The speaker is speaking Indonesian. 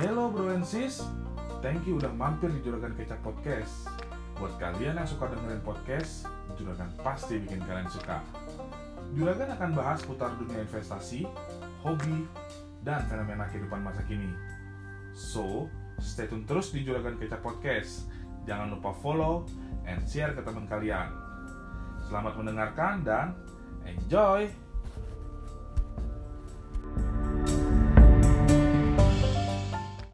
Hello bro and sis, thank you udah mampir di Juragan Kecap Podcast. Buat kalian yang suka dengerin podcast, Juragan pasti bikin kalian suka. Juragan akan bahas putar dunia investasi, hobi, dan fenomena kehidupan masa kini. So, stay tune terus di Juragan Kecap Podcast. Jangan lupa follow and share ke teman kalian. Selamat mendengarkan dan enjoy!